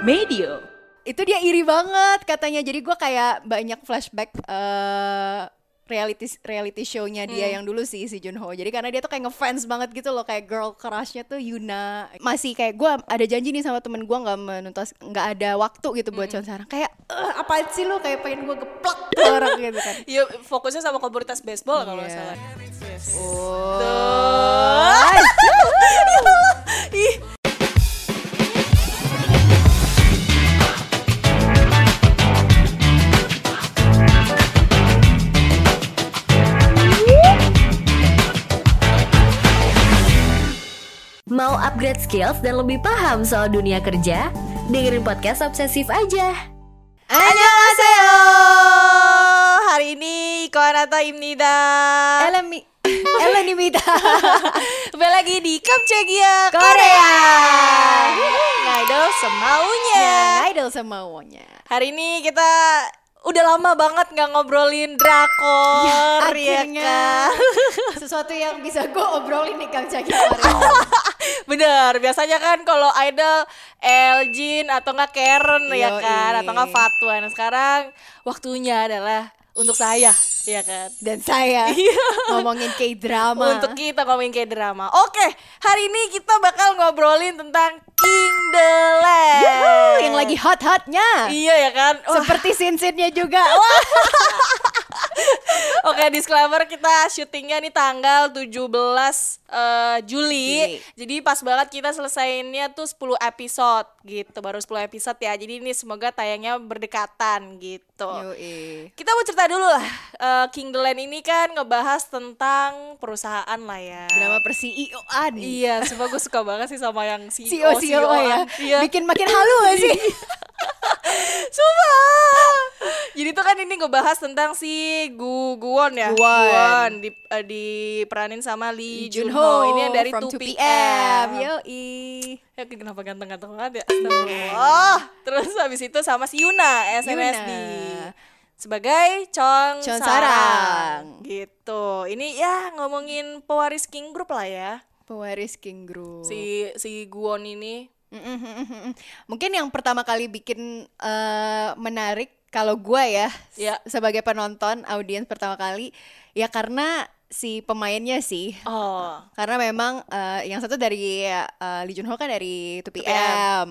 Medio. itu dia iri banget katanya jadi gue kayak banyak flashback eh reality reality show-nya dia yang dulu sih si Junho jadi karena dia tuh kayak ngefans banget gitu loh kayak girl crush-nya tuh Yuna masih kayak gue ada janji nih sama temen gue nggak menuntas nggak ada waktu gitu buat Chon Sarang kayak "Eh, apa sih lo kayak pengen gue geplak tuh orang gitu kan Iya fokusnya sama komunitas baseball kalau nggak Iya. salah. Yes. oh Ih. Mau upgrade skills dan lebih paham soal dunia kerja? Dengerin podcast Obsesif aja. Annyeonghaseyo. Hari ini Koanata Imnida. Elemi Elenimita Kembali lagi di Kamchagia Korea. Ngidol semaunya. ya idol semuanya Hari ini kita udah lama banget nggak ngobrolin drakor ya, akhirnya kan? sesuatu yang bisa gue obrolin nih Kang kemarin. Bener, biasanya kan kalau idol Elgin atau nggak Karen ya Yoi. kan, atau nggak Fatwa. Nah sekarang waktunya adalah untuk saya, ya kan. dan saya ngomongin K-drama. Untuk kita ngomongin kayak drama. Oke, hari ini kita bakal ngobrolin tentang King the Land. Yuhu, yang lagi hot-hotnya. Iya ya kan. Wah, Seperti sin-sinnya juga. Oke, disclaimer kita syutingnya nih tanggal 17 eh, Juli. Juli. Jadi pas banget kita selesaiinnya tuh 10 episode gitu. Baru 10 episode ya. Jadi ini semoga tayangnya berdekatan gitu. Yoi. Kita mau cerita dulu lah. Eh, King the Land ini kan ngebahas tentang perusahaan lah ya. Drama per CEO-an. Iya, sumpah gue suka banget sih sama yang CEO CEO CEO ya. Iya. Bikin makin halu gak sih? Sumpah. Tuh kan ini ngebahas tentang si Gu Guwon ya. Guwon. di eh, diperanin sama Lee Lee Junho. Junho Ini yang dari from 2PM. Yoi. Ya kenapa ganteng-ganteng banget ya? Astagfirullah. Terus habis itu sama si Yuna SNSD. Yuna. Sebagai Chong, Chong Sarang. Sarang. Gitu. Ini ya ngomongin pewaris King Group lah ya. Pewaris King Group. Si si Guwon ini. Mungkin yang pertama kali bikin eh, menarik kalau gue ya s- sebagai penonton audiens pertama kali ya karena si pemainnya sih Oh. karena memang eh, yang satu dari eh, Lee Junho kan dari 2PM. 2PM.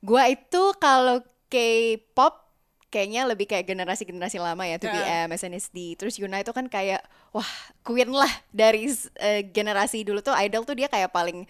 Gua itu kalau K-pop kayaknya lebih kayak generasi-generasi lama ya 2PM, SNSD. Terus Yuna itu kan kayak wah queen lah dari eh, generasi dulu tuh idol tuh dia kayak paling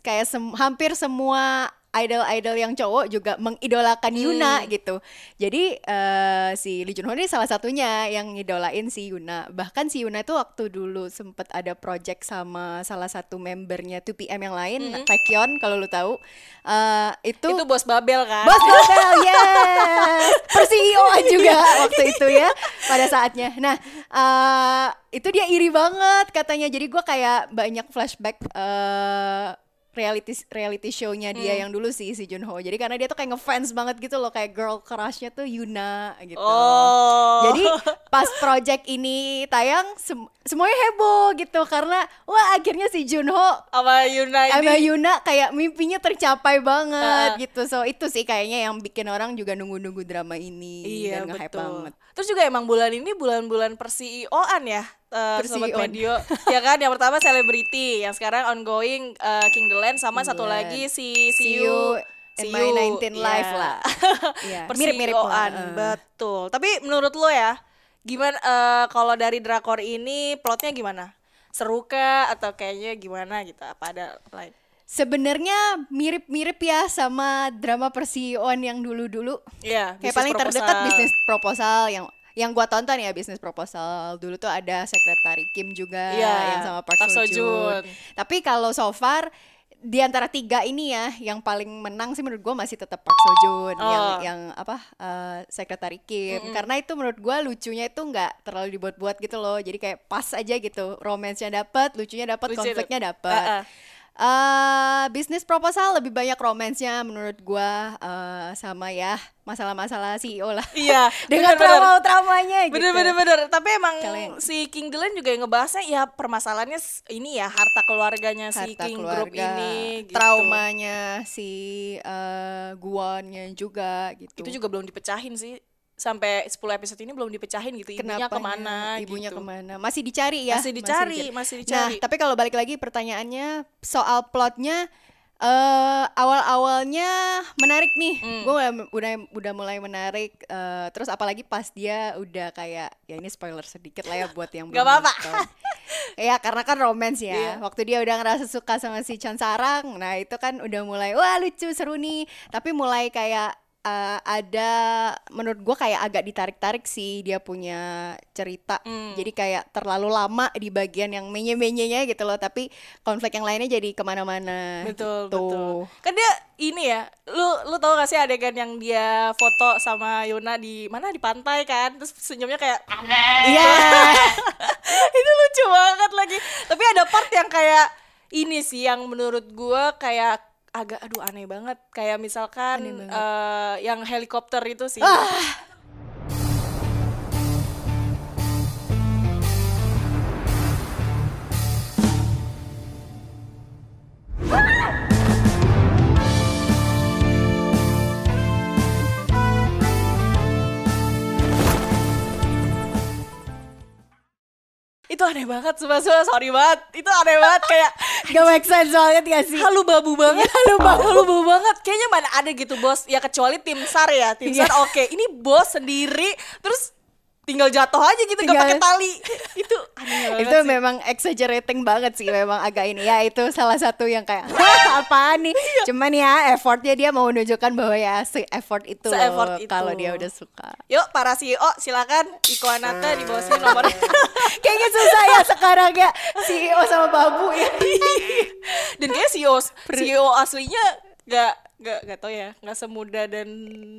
kayak sem- hampir semua idol-idol yang cowok juga mengidolakan Yuna gitu. Jadi eh, si Lee Junho ini salah satunya yang ngidolain si Yuna. Bahkan si Yuna itu waktu dulu sempet ada project sama salah satu membernya 2PM yang lain, Taekyon kalau lu tahu. Eh, itu Itu bos Babel kan? Bos Gobel, yes. Per CEO-an juga waktu itu ya pada saatnya. Nah, eh, itu dia iri banget katanya. Jadi gue kayak banyak flashback eh reality reality show-nya dia yang dulu sih si Junho. Jadi karena dia tuh kayak ngefans banget gitu loh kayak girl crush-nya tuh Yuna gitu. Oh. Jadi pas project ini tayang sem- semuanya heboh gitu karena wah akhirnya si Junho sama Yuna ini sama Yuna kayak mimpinya tercapai banget Ah. gitu. So itu sih kayaknya yang bikin orang juga nunggu-nunggu drama ini Iya dan nge-hype banget. Terus juga emang bulan ini bulan-bulan per CEO-an ya. Uh, Per sobat CEO-an. medio ya kan yang pertama selebriti yang sekarang ongoing uh, King the Land sama King satu the lagi Land. si See See you See in my You. 19 Iya. live lah. Iya, per mirip-mirip lah, CEO-an, uh. betul tapi menurut lo ya gimana uh, kalau dari drakor ini plotnya gimana seru kah atau kayaknya gimana gitu apa ada lain Sebenarnya mirip-mirip ya sama drama persioan yang dulu-dulu. Iya, Kayak bisnis paling terdekat proposal. bisnis proposal yang yang gua tonton ya bisnis proposal dulu tuh ada sekretari Kim juga Iya, yang sama Park, Park Seo. Joon. Tapi kalau so far di antara tiga ini ya yang paling menang sih menurut gua masih tetap Park Seo Joon yang Oh. yang apa eh, sekretari Kim karena itu menurut gua lucunya itu nggak terlalu dibuat-buat gitu loh jadi kayak pas aja gitu romansnya dapat lucunya dapat Lucu konfliknya dap- dapat Uh-uh. Eh, bisnis proposal lebih banyak romansnya menurut gua eh, sama ya masalah-masalah CEO lah. Iya, Dengan trauma-traumanya gitu. Bener bener bener. Tapi emang Kalian- si King Dylan juga yang ngebahasnya ya permasalahannya ini ya harta keluarganya si Harta King Group keluarga, ini. Gitu. traumanya si eh, Guannya juga gitu. Itu juga belum dipecahin sih. Sampai 10 episode ini belum dipecahin gitu. Ibunya Kenapanya? ke mana? Ibunya gitu. ke mana? Masih dicari ya? Masih dicari, masih dicari. Nah, tapi kalau balik lagi pertanyaannya soal plotnya eh awal-awalnya menarik nih. Hmm. Gue udah udah mulai menarik eh, terus apalagi pas dia udah kayak ya ini spoiler sedikit lah ya buat yang belum apa-apa. ya karena kan romance ya. Iya. Waktu dia udah ngerasa suka sama si Chan Sarang, nah itu kan udah mulai wah lucu seru nih. Tapi mulai kayak eh, ada menurut gua kayak agak ditarik-tarik sih dia punya cerita. Hmm. Jadi kayak terlalu lama di bagian yang menye-menyenya gitu loh. Tapi konflik yang lainnya jadi ke mana-mana. Betul, gitu. betul. Kan dia ini ya, lu lu tau gak sih adegan yang dia foto sama Yuna di mana di pantai kan, terus senyumnya kayak Iya. itu lucu banget lagi. Tapi ada part yang kayak ini sih yang menurut gua kayak agak aduh aneh banget. Kayak misalkan eh, yang helikopter itu sih. Itu aneh banget, sumpah, sumpah, sorry banget. Itu aneh banget kayak Gak make sense banget gak sih? halu babu banget. Halu babu. Halu babu banget. Kayaknya mana ada gitu bos. Ya kecuali tim sar ya. Tim Iya. sar oke. Ini bos sendiri. Terus tinggal jatuh aja gitu gak Tinggal- pakai tali itu aneh itu sih. memang exaggerating banget sih memang agak ini ya itu salah satu yang kayak "Hah, apaan nih Iya. cuman ya effortnya dia mau menunjukkan bahwa ya se effort itu Se-effort loh itu. kalau dia udah suka yuk para CEO silakan Iko Anata di bawah sini nomor kayaknya susah ya sekarang ya CEO sama babu ya dan kayak CEO CEO aslinya gak gak gak tau ya nggak semudah dan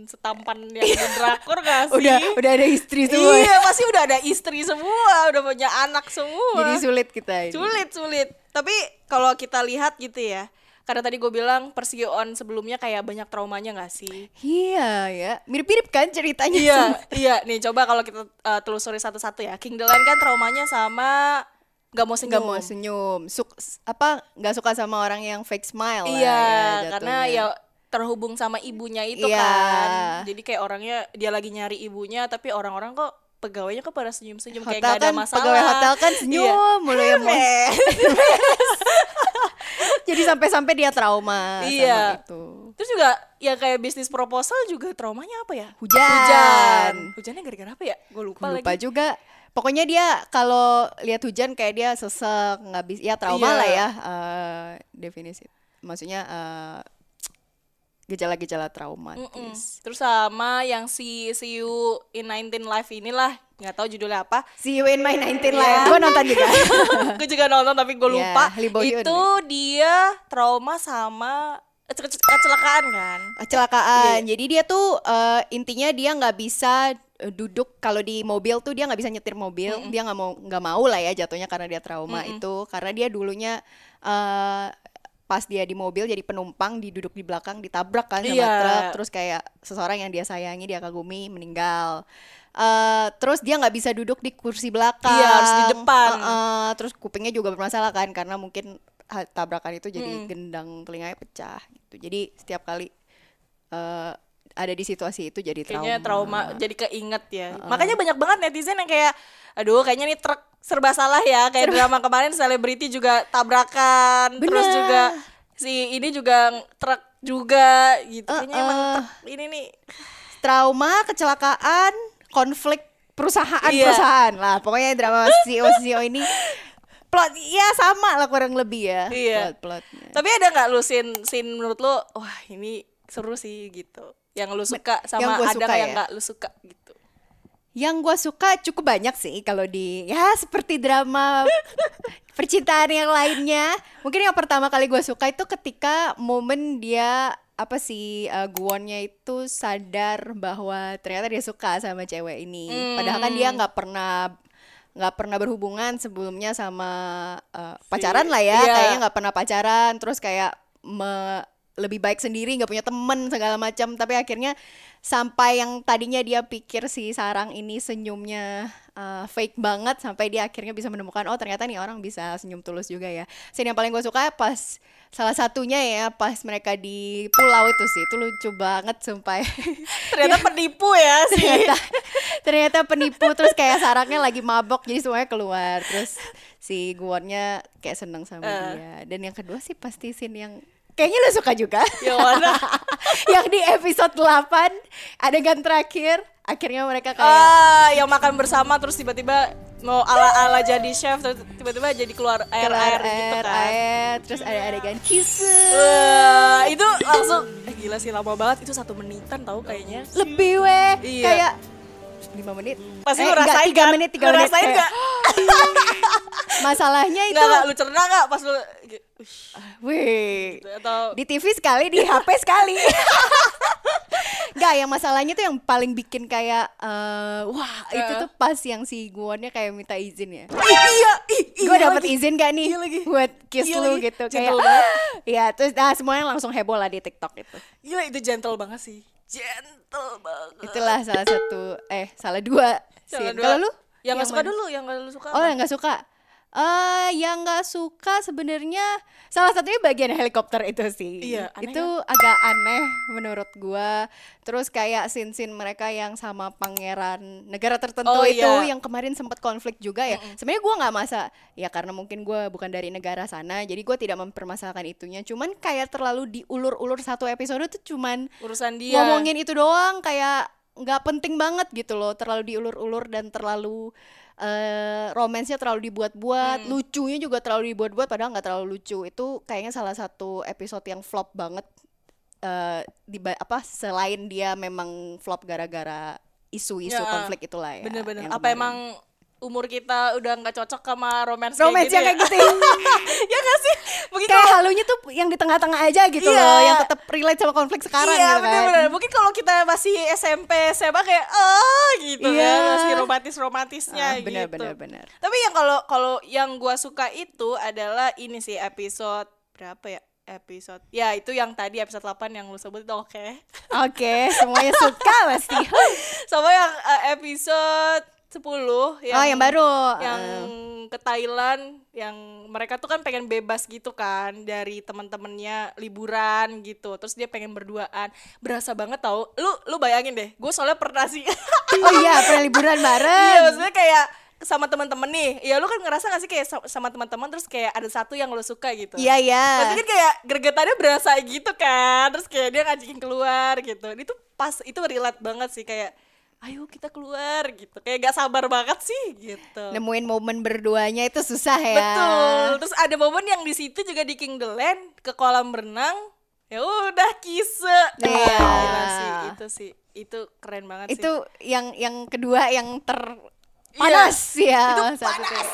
setampan yang di drakor gak sih udah udah ada istri semua ya. iya pasti udah ada istri semua udah punya anak semua jadi sulit kita ini Sulit, sulit. Tapi kalau kita lihat gitu ya, karena tadi gue bilang Persioon sebelumnya kayak banyak traumanya gak sih? iya ya mirip-mirip kan ceritanya Iya, semua. iya. Nih coba kalau kita uh, telusuri satu-satu ya. King Delan kan traumanya sama gak mau senyum. nggak mau senyum Suk- apa nggak suka sama orang yang fake smile lah Iya, ya, karena ya terhubung sama ibunya itu Iya. kan. Jadi kayak orangnya dia lagi nyari ibunya, tapi orang-orang kok pegawainya kok pada senyum-senyum kayak gak ada kan masalah. pegawai hotel kan Iya. senyum mulu ya Mas. Meh. jadi sampai-sampai dia trauma Iya. sama itu Terus juga ya kayak bisnis proposal juga traumanya apa ya? Hujan. Hujan. Hujannya gara-gara apa ya? Gue lupa, lupa lagi. juga pokoknya dia kalau lihat hujan kayak dia sesek nggak bisa ya trauma Iya. lah ya eh, definisi maksudnya eh, gejala-gejala Mm-mm. traumatis Terus sama yang si See You in 19 Live inilah nggak tahu judulnya apa. See you in my 19 Iya. lah gue nonton juga gue juga nonton tapi gue Iya, lupa. Hyun Itu dia trauma sama ke- ke- kecelakaan kan. kecelakaan Iya. jadi dia tuh eh, intinya dia nggak bisa eh, duduk kalau di mobil tuh dia nggak bisa nyetir mobil dia nggak mau nggak mau lah ya jatuhnya karena dia trauma itu karena dia dulunya eh, pas dia di mobil jadi penumpang diduduk di belakang ditabrak kan sama Iya. truk terus kayak seseorang yang dia sayangi dia kagumi meninggal Eh, terus dia nggak bisa duduk di kursi belakang Iya, harus di depan. Eh, eh, terus kupingnya juga bermasalah kan karena mungkin tabrakan itu jadi gendang telinganya pecah gitu jadi setiap kali eh, ada di situasi itu jadi trauma. Kayaknya trauma jadi keinget ya. Makanya banyak banget netizen yang kayak aduh kayaknya nih truk serba salah ya kayak drama kemarin selebriti juga tabrakan terus Bener. juga si ini juga truk juga gitu. Kayaknya emang Uh-uh. truk ini nih Trauma, kecelakaan, konflik perusahaan Iya. perusahaan lah. Pokoknya drama CEO CEO ini plot ya sama lah kurang lebih ya. Iya. Plot-plotnya. Tapi ada nggak lu scene scene menurut lu wah ini seru sih gitu. Yang lu suka sama yang ada suka nggak yang ya? nggak lu suka gitu. Yang gue suka cukup banyak sih kalau di ya seperti drama percintaan yang lainnya. Mungkin yang pertama kali gue suka itu ketika momen dia apa sih uh, Guwonnya itu sadar bahwa ternyata dia suka sama cewek ini. Padahal kan dia nggak pernah nggak pernah berhubungan sebelumnya sama uh, pacaran lah ya Iya. kayaknya nggak pernah pacaran terus kayak me- lebih baik sendiri nggak punya temen segala macam. Tapi akhirnya sampai yang tadinya dia pikir si Sarang ini senyumnya uh, fake banget sampai dia akhirnya bisa menemukan oh ternyata nih orang bisa senyum tulus juga ya. Scene yang paling gue suka pas salah satunya ya pas mereka di pulau itu sih. Itu lucu banget sumpah. Ternyata penipu ya sih. ternyata ternyata penipu. Terus kayak saraknya lagi mabok jadi semuanya keluar. Terus si Guwonnya kayak seneng sama Eh. dia. Dan yang kedua sih pasti scene yang kayaknya lo suka juga Yang mana? yang di episode 8 adegan terakhir akhirnya mereka kayak Ah, yang makan bersama terus tiba-tiba mau ala-ala jadi chef terus tiba-tiba jadi keluar keluar air-air gitu air, kan. air, terus ada adegan kiss Wah, itu langsung eh, gila sih lama banget itu satu menitan tahu kayaknya. lebih weh Iya. kayak lima menit Pasti Eh, lu enggak, rasain tiga kan? menit tiga Lu menit rasain kayak- nggak? masalahnya itu enggak, lu cerna enggak pas lu wih gitu, atau di TV sekali di HP sekali Enggak, yang masalahnya tuh yang paling bikin kayak eh, wah itu tuh pas yang si Guwonnya kayak minta izin ya. Iya, Gue iya dapet lagi. izin gak nih Iya lagi. buat kiss Iya lu lagi. gitu kayak Gentle banget. Iya, terus nah semuanya langsung heboh lah di TikTok itu. Gila itu gentle banget sih. Gentle banget. Itulah salah satu eh salah dua. Salah dua. Kalau lu? Yang nggak suka mana? dulu, yang nggak lu suka. Oh, apa? yang nggak suka. Eh, yang nggak suka sebenarnya salah satunya bagian helikopter itu sih. Iya, aneh itu agak aneh menurut gua. Terus kayak scene-scene mereka yang sama pangeran negara tertentu Oh, itu iya. yang kemarin sempat konflik juga ya. Sebenarnya gua nggak masa ya karena mungkin gua bukan dari negara sana, jadi gua tidak mempermasalahkan itunya. Cuman kayak terlalu diulur-ulur satu episode tuh cuman urusan dia. ngomongin itu doang kayak nggak penting banget gitu loh terlalu diulur-ulur dan terlalu eh romansnya terlalu dibuat-buat lucunya juga terlalu dibuat-buat padahal nggak terlalu lucu itu kayaknya salah satu episode yang flop banget eh di apa selain dia memang flop gara-gara isu-isu Ya, konflik itulah ya Bener-bener. Apa kemarin. emang umur kita udah nggak cocok sama romance romance kayak yang gitu kayak ya? gitu ya nggak sih? Mungkin kayak kalau halunya tuh yang di tengah-tengah aja gitu Iya. loh yang tetap relate sama konflik sekarang iya, gitu kan bener-bener. Mungkin kalau kita masih SMP, SMA kayak oh gitu Iya. kan, masih romantis-romantisnya Ah, bener, gitu. bener, bener. Tapi yang kalau kalau yang gua suka itu adalah ini sih episode berapa ya? Episode. Ya, itu yang tadi episode 8 yang lu sebut itu oke. Oke, semuanya suka pasti. Sama yang eh, episode 10 yang oh, yang baru. yang Eh, ke Thailand yang mereka tuh kan pengen bebas gitu kan dari teman-temannya liburan gitu. Terus dia pengen berduaan. Berasa banget tau lu lu bayangin deh gue soalnya pernah sih. Oh iya, pernah liburan bareng. iya maksudnya kayak sama teman-teman nih. Ya lu kan ngerasa gak sih kayak sa- sama teman-teman terus kayak ada satu yang lu suka gitu? Iya, iya. Pasti kan kayak gregetannya berasa gitu kan Terus kayak dia ngajakin keluar gitu. Itu pas, itu relate banget sih kayak Ayo kita keluar gitu Kayak gak sabar banget sih gitu Nemuin momen berduanya itu susah ya. Betul. Terus ada momen yang di situ juga di King the Land ke kolam renang. Ya udah kise. Iya. Wah, gila sih itu sih. Itu keren banget sih. Itu yang yang kedua yang ter Iya. panas ya. Itu panas.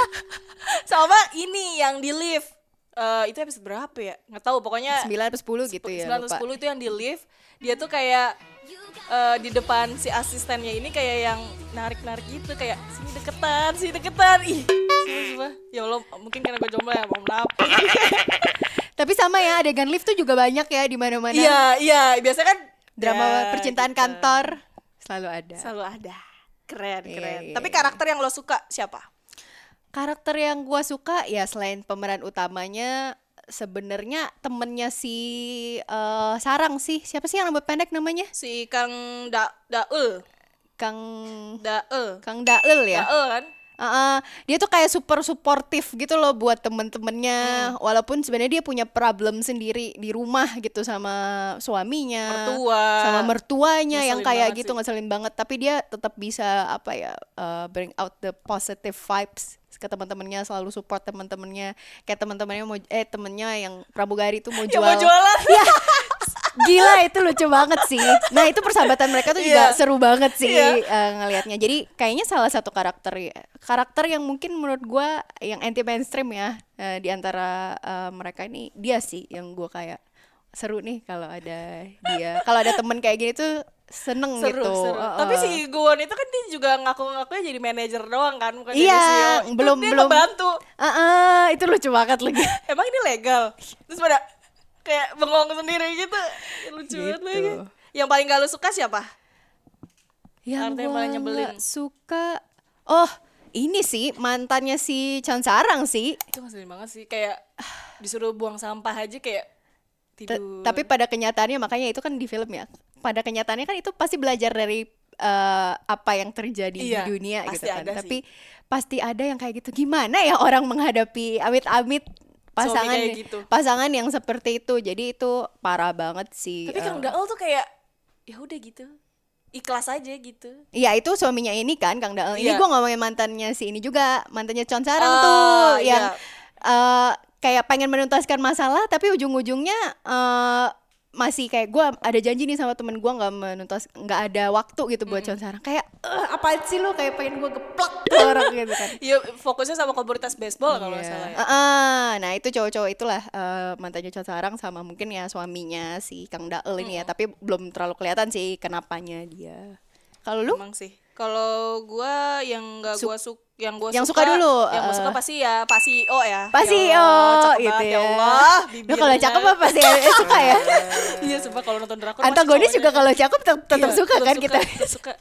Sama ini yang di lift. Eh, itu episode berapa ya? Nggak tahu pokoknya 9 atau 10 gitu ya. 9 atau lupa. 10 itu yang di lift. Dia tuh kayak eh, di depan si asistennya ini kayak yang narik-narik gitu kayak sini deketan, sini deketan. Ih, sumpah, ya Allah mungkin karena gue jomblo ya, mohon maaf. Tapi sama ya adegan lift tuh juga banyak ya di mana-mana. Iya, iya, biasanya kan Drama ya, percintaan gitu. kantor selalu ada. selalu ada. Keren, Iya, keren. iya, Tapi iya. karakter yang lo suka siapa? Karakter yang gua suka ya selain pemeran utamanya sebenarnya temennya si eh, Sarang sih. Siapa sih yang rambut pendek namanya? Si Kang Da Daul, Kang Daul. Kang Dael ya. Daul kan? Heeh, dia tuh kayak super suportif gitu loh buat temen-temennya walaupun sebenarnya dia punya problem sendiri di rumah gitu sama suaminya Mertua. sama mertuanya yang kayak gitu sih. ngeselin banget tapi dia tetap bisa apa ya uh, bring out the positive vibes ke teman-temannya selalu support teman-temannya kayak teman-temannya mau eh temennya yang pramugari tuh mau jual mau jualan. ya gila itu lucu banget sih nah itu persahabatan mereka tuh juga Iya. seru banget sih Iya. eh, ngelihatnya jadi kayaknya salah satu karakter ya karakter yang mungkin menurut gua yang anti mainstream ya eh, di antara eh, mereka ini dia sih yang gua kayak seru nih kalau ada dia. Kalau ada temen kayak gini tuh seneng seru gitu. seru Uh-uh. tapi si Guwon itu kan dia juga ngaku-ngakunya jadi manajer doang kan bukan Iya, jadi CEO belum- dia belum. ngebantu Uh-uh, itu lucu banget lagi. emang ini legal terus pada kayak bengong sendiri gitu lucu banget Gitu. lagi yang paling gak lu suka siapa Yang Artinya malah nyebelin. suka. Oh, ini sih mantannya si Chan Sarang sih. itu ngeselin banget sih kayak disuruh buang sampah aja kayak T- tidur tapi pada kenyataannya makanya itu kan di film ya. Pada kenyataannya kan itu pasti belajar dari eh, apa yang terjadi Iya, di dunia pasti gitu kan. ada sih. Tapi pasti ada yang kayak gitu. Gimana ya orang menghadapi amit-amit pasangan gitu. pasangan yang seperti itu. Jadi itu parah banget sih. tapi eh. Kang Dael tuh kayak ya udah gitu ikhlas aja gitu Iya itu suaminya ini kan Kang Dael. Ini Iya. gue ngomongin mantannya si ini juga mantannya Con Sarang Ah, tuh iya. yang eh, kayak pengen menuntaskan masalah tapi ujung-ujungnya eh, masih kayak gue ada janji nih sama temen gue nggak menuntas nggak ada waktu gitu buat Con Sarang kayak "Eh, apaan sih lo kayak pengen gue geplak orang gitu kan. Iya fokusnya sama komunitas baseball kalau nggak Iya. salah ya. Ah, ah. nah itu cowok-cowok itulah eh, mantannya Con Sarang sama mungkin ya suaminya si Kang Dael ini ya tapi belum terlalu kelihatan sih kenapanya dia. Kalau lu? Emang sih. Kalau gua yang nggak gua suka yang gua yang suka dulu, yang gua eh. suka pasti ya Pak CEO ya. Ya Allah, cakep gitu banget, ya. ya Allah, Lu kalau cakep apa pasti eh, suka ya? Iya, sumpah kalau nonton drakor Antagonis pasti juga kalau cakep tetap, Iya, suka kan suka, kita. suka.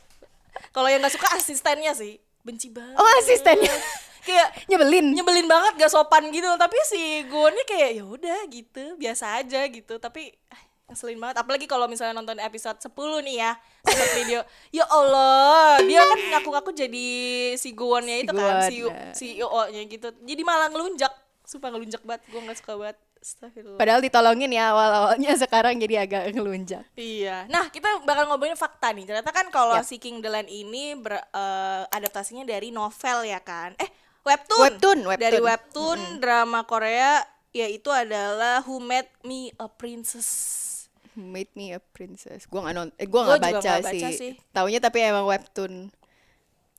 Kalau yang nggak suka asistennya sih, benci banget. Oh asistennya Kayak nyebelin. nyebelin banget gak sopan gitu tapi si Gonnya kayak ya udah gitu biasa aja gitu tapi ah, ngeselin banget apalagi kalau misalnya nonton episode 10 nih ya sempat video ya Allah dia kan ngaku-ngaku jadi si Gonnya itu kan si. CEO nya gitu jadi malah ngelunjak sumpah ngelunjak banget gue nggak suka banget Astagfirullah. Padahal ditolongin ya awal-awalnya sekarang jadi agak ngelunjak. Iya. Nah, kita bakal ngobrolin fakta nih. Ternyata kan kalau Ya. Seeking the Land ini ber- eh, adaptasinya dari novel ya kan? Eh, webtoon. Webtoon, webtoon. Dari webtoon drama Korea yaitu adalah Who Made Me a Princess. Made me a princess. Gua nggak non, eh, gua nggak baca, nggak baca sih. sih. Taunya tapi emang webtoon.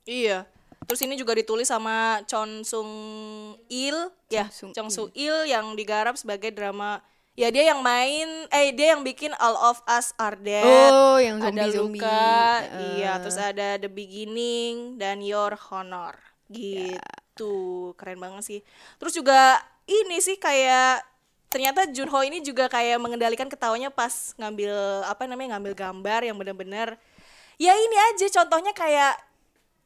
Iya. Terus ini juga ditulis sama Chon Sung Il, ya, Sung Chong Sung Il yang digarap sebagai drama Ya dia yang main, eh dia yang bikin All of Us Are Dead. Oh, yang ada zombie-zombie. Luka, Heeh. iya, terus ada The Beginning dan Your Honor. Gitu. Keren banget sih. Terus juga ini sih kayak ternyata Junho ini juga kayak mengendalikan ketawanya pas ngambil apa namanya ngambil gambar yang bener-bener ya ini aja contohnya kayak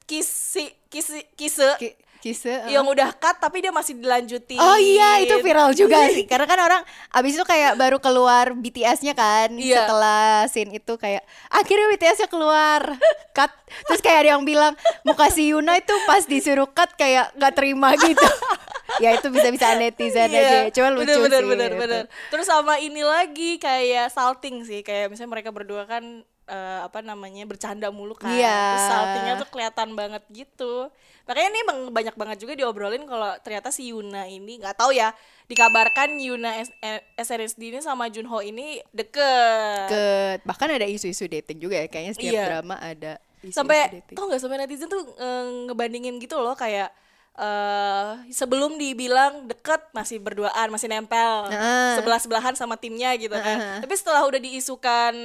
kisi kisi kise Ki- Kise. yang udah cut tapi dia masih dilanjutin. Oh iya itu viral juga sih karena kan orang abis itu kayak baru keluar BTS-nya kan Iya. setelah scene itu kayak akhirnya BTS-nya keluar cut terus kayak ada yang bilang muka si Yuna itu pas disuruh cut kayak nggak terima gitu ya itu bisa-bisa netizen aja cuma lucu Iya, bener, sih bener, gitu. bener. Terus sama ini lagi kayak salting sih, kayak misalnya mereka berdua kan eh, apa namanya bercanda mulu kan. Iya. Terus saltingnya tuh kelihatan banget gitu. Makanya ini emang banyak banget juga diobrolin kalau ternyata si Yuna ini nggak tahu ya, dikabarkan Yuna S- SNSD ini sama Junho ini deket. ke bahkan ada isu-isu dating juga ya kayaknya setiap Iya. drama ada isu-isu sampai dating. tau nggak sampai netizen tuh eh, ngebandingin gitu loh kayak eh sebelum dibilang deket masih berduaan masih nempel. Nah. sebelah sebelahan sama timnya gitu kan. Tapi setelah udah diisukan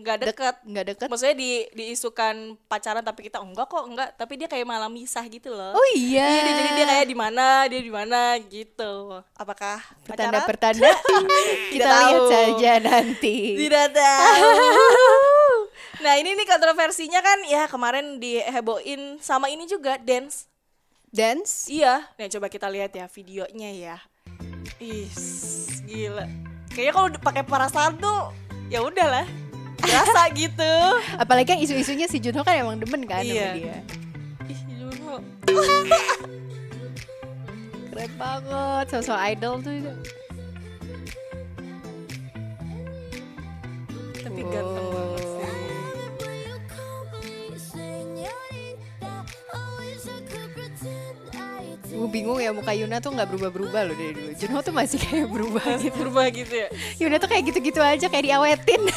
nggak deket. nggak deket? Maksudnya di diisukan pacaran tapi kita enggak kok enggak. Tapi dia kayak malah misah gitu loh. Oh iya. Iya, dia- jadi dia kayak di mana? Dia di mana? Gitu. Apakah pacaran? pertanda-pertanda. Kita Tidak lihat tahu. saja nanti. Tidak tahu. nah ini nih kontroversinya kan ya kemarin diheboin sama ini juga dance. Dance Iya. Nih coba kita lihat ya videonya ya. Ih, gila. Kayaknya kalau pakai perasaan tuh ya udahlah. Berasa gitu. apalagi kan isu-isunya si Junho kan emang demen kan Iya. sama dia Ih, Juno. keren banget sosok idol tuh Tapi ganteng gue bingung ya muka Yuna tuh nggak berubah-berubah loh dari dulu Junho tuh masih kayak berubah gitu Berubah gitu ya. Yuna tuh kayak gitu-gitu aja kayak diawetin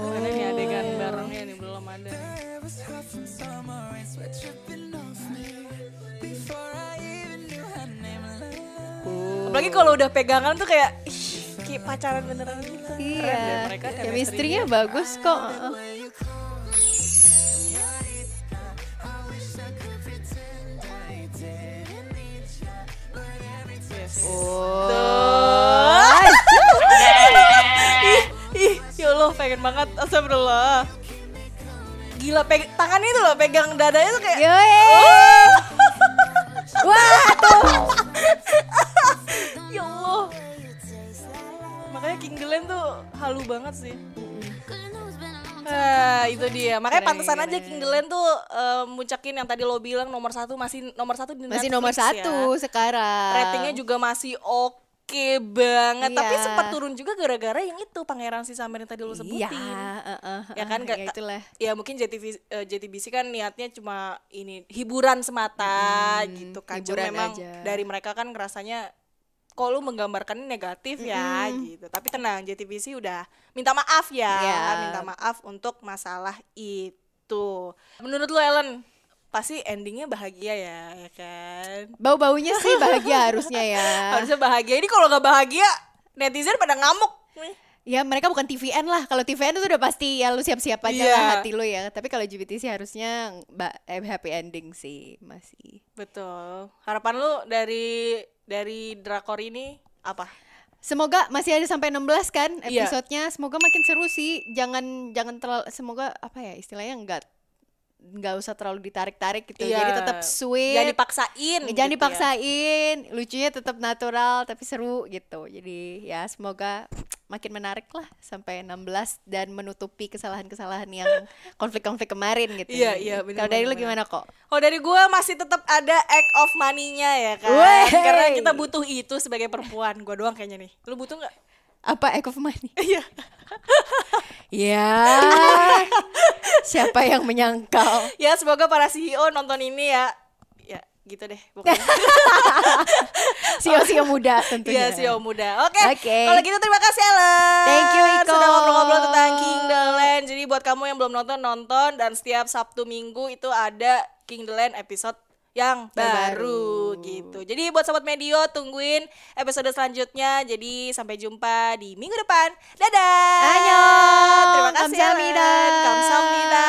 Mana nih adegan barengnya nih belum ada. Apalagi kalau udah pegangan tuh kayak ih, kayak pacaran beneran gitu. Keren deh Iya, mereka chemistry-nya bagus kok. Heeh. Yes. Oh. ih, ih, ya Allah pengen banget astagfirullah. Gila peg tangannya itu loh pegang dadanya tuh kayak Yoi. Wah, tuh. ya Allah. Makanya King Glenn tuh halu banget sih. Ah, itu dia. Makanya Keren, pantesan aja keren. King Glenn tuh eh, muncakin yang tadi lo bilang nomor satu masih nomor satu di Masih Netflix nomor ya. satu sekarang. Ratingnya juga masih oke banget. Tapi Iya. sempat turun juga gara-gara yang itu pangeran si Samer yang tadi lo sebutin. Iya, heeh, ya kan gak, ya itulah. ya mungkin JTV, eh, JTBC kan niatnya cuma ini hiburan semata Hmm, gitu kan Cuma memang aja. dari mereka kan ngerasanya kok lu menggambarkannya negatif ya gitu tapi tenang JTBC udah minta maaf ya Ya. minta maaf untuk masalah itu menurut lu Ellen pasti endingnya bahagia ya ya kan Bau-baunya sih bahagia harusnya ya. harusnya bahagia ini kalau nggak bahagia netizen pada ngamuk Ya mereka bukan TVN lah. Kalau TVN itu udah pasti ya lu siap-siap aja Iya. lah hati lu ya. Tapi kalau GBT sih harusnya eh, happy ending sih masih. betul harapan lu dari dari drakor ini apa Semoga masih ada sampai 16 kan Iya. episodenya. Semoga makin seru sih. Jangan jangan terlalu semoga apa ya istilahnya enggak nggak usah terlalu ditarik-tarik gitu. Iya. Jadi tetap sweet. Jangan dipaksain. Jangan gitu ya. dipaksain, lucunya tetap natural tapi seru gitu. Jadi ya semoga makin menarik lah sampai 16 dan menutupi kesalahan-kesalahan yang konflik-konflik kemarin gitu. Iya, iya, benar, Kalau dari lu gimana kok? Oh dari gue masih tetap ada act of money-nya ya kan. Wey. Karena kita butuh itu sebagai perempuan. Gue doang kayaknya nih. Lu butuh nggak? Apa Echo of Money? Iya. Ya. Siapa yang menyangkal? ya semoga para CEO nonton ini ya. Ya gitu deh. Pokoknya. Sio-sio muda tentunya. Iya CEO muda. Oke. Oke. Kalau gitu terima kasih Ellen. Thank you, Iko. Sudah ngobrol-ngobrol tentang King the Land. Jadi buat kamu yang belum nonton nonton dan setiap Sabtu Minggu itu ada King the Land episode yang baru. baru. gitu. Jadi buat sobat medio tungguin episode selanjutnya. Jadi sampai jumpa di minggu depan. Dadah. Ayo. Terima kasih. Kamsahamnida. Kamsahamnida.